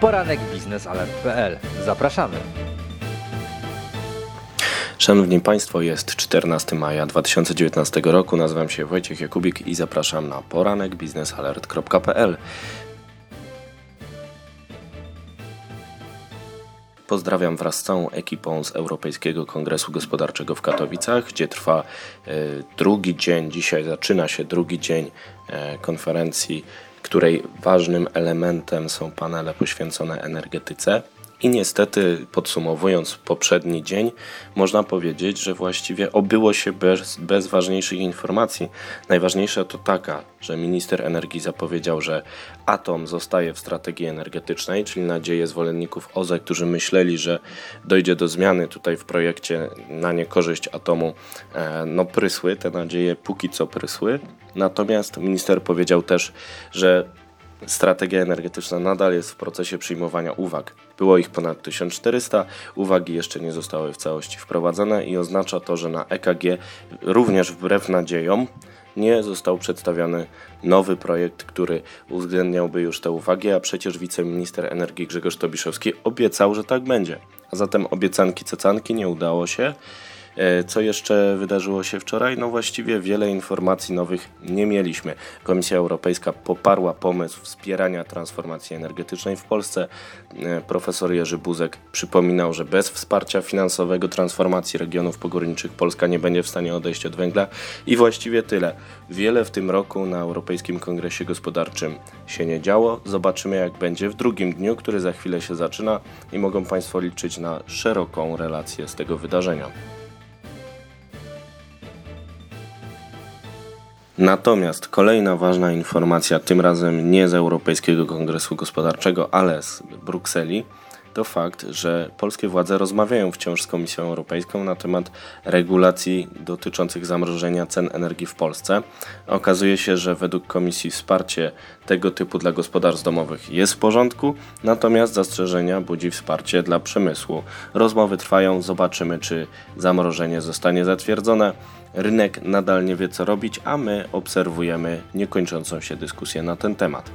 poranek biznesalert.pl. Zapraszamy. Szanowni Państwo, jest 14 maja 2019 roku. Nazywam się Wojciech Jakubik i zapraszam na poranek biznesalert.pl. Pozdrawiam wraz z całą ekipą z Europejskiego Kongresu Gospodarczego w Katowicach, gdzie trwa e, drugi dzień, dzisiaj zaczyna się drugi dzień e, konferencji, której ważnym elementem są panele poświęcone energetyce. I niestety, podsumowując poprzedni dzień, można powiedzieć, że właściwie obyło się bez, bez ważniejszych informacji. Najważniejsza to taka, że minister energii zapowiedział, że atom zostaje w strategii energetycznej, czyli nadzieje zwolenników OZE, którzy myśleli, że dojdzie do zmiany tutaj w projekcie na niekorzyść atomu, e, no prysły, te nadzieje póki co prysły. Natomiast minister powiedział też, że strategia energetyczna nadal jest w procesie przyjmowania uwag. Było ich ponad 1400, uwagi jeszcze nie zostały w całości wprowadzone i oznacza to, że na EKG również wbrew nadziejom nie został przedstawiony nowy projekt, który uwzględniałby już te uwagi, a przecież wiceminister energii Grzegorz Tobiszowski obiecał, że tak będzie. A zatem obiecanki cecanki nie udało się. E, co jeszcze wydarzyło się wczoraj? No właściwie wiele informacji nowych nie mieliśmy. Komisja Europejska poparła pomysł wspierania transformacji energetycznej w Polsce. E, profesor Jerzy Buzek przypominał, że bez wsparcia finansowego transformacji regionów pogórniczych Polska nie będzie w stanie odejść od węgla i właściwie tyle. Wiele w tym roku na Europejskim Kongresie Gospodarczym się nie działo. Zobaczymy jak będzie w drugim dniu, który za chwilę się zaczyna i mogą Państwo liczyć na szeroką relację z tego wydarzenia. Natomiast kolejna ważna informacja, tym razem nie z Europejskiego Kongresu Gospodarczego, ale z Brukseli, to fakt, że polskie władze rozmawiają wciąż z Komisją Europejską na temat regulacji dotyczących zamrożenia cen energii w Polsce. Okazuje się, że według Komisji wsparcie tego typu dla gospodarstw domowych jest w porządku, natomiast zastrzeżenia budzi wsparcie dla przemysłu. Rozmowy trwają, zobaczymy, czy zamrożenie zostanie zatwierdzone. Rynek nadal nie wie, co robić, a my obserwujemy niekończącą się dyskusję na ten temat.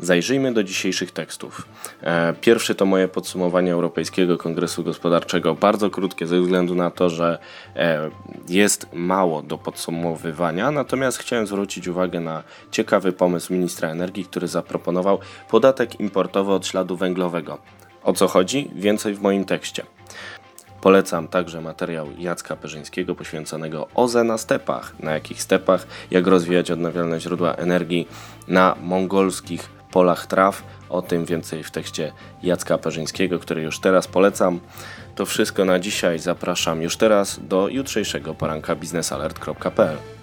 Zajrzyjmy do dzisiejszych tekstów. E, pierwszy to moje podsumowanie Europejskiego Kongresu Gospodarczego, bardzo krótkie ze względu na to, że e, jest mało do podsumowywania, natomiast chciałem zwrócić uwagę na ciekawy pomysł ministra energii, który zaproponował podatek importowy od śladu węglowego. O co chodzi? Więcej w moim tekście. Polecam także materiał Jacka Perzyńskiego poświęconego OZE na stepach. Na jakich stepach, jak rozwijać odnawialne źródła energii na mongolskich polach traw. O tym więcej w tekście Jacka Perzyńskiego, który już teraz polecam. To wszystko na dzisiaj. Zapraszam już teraz do jutrzejszego poranka biznesalert.pl.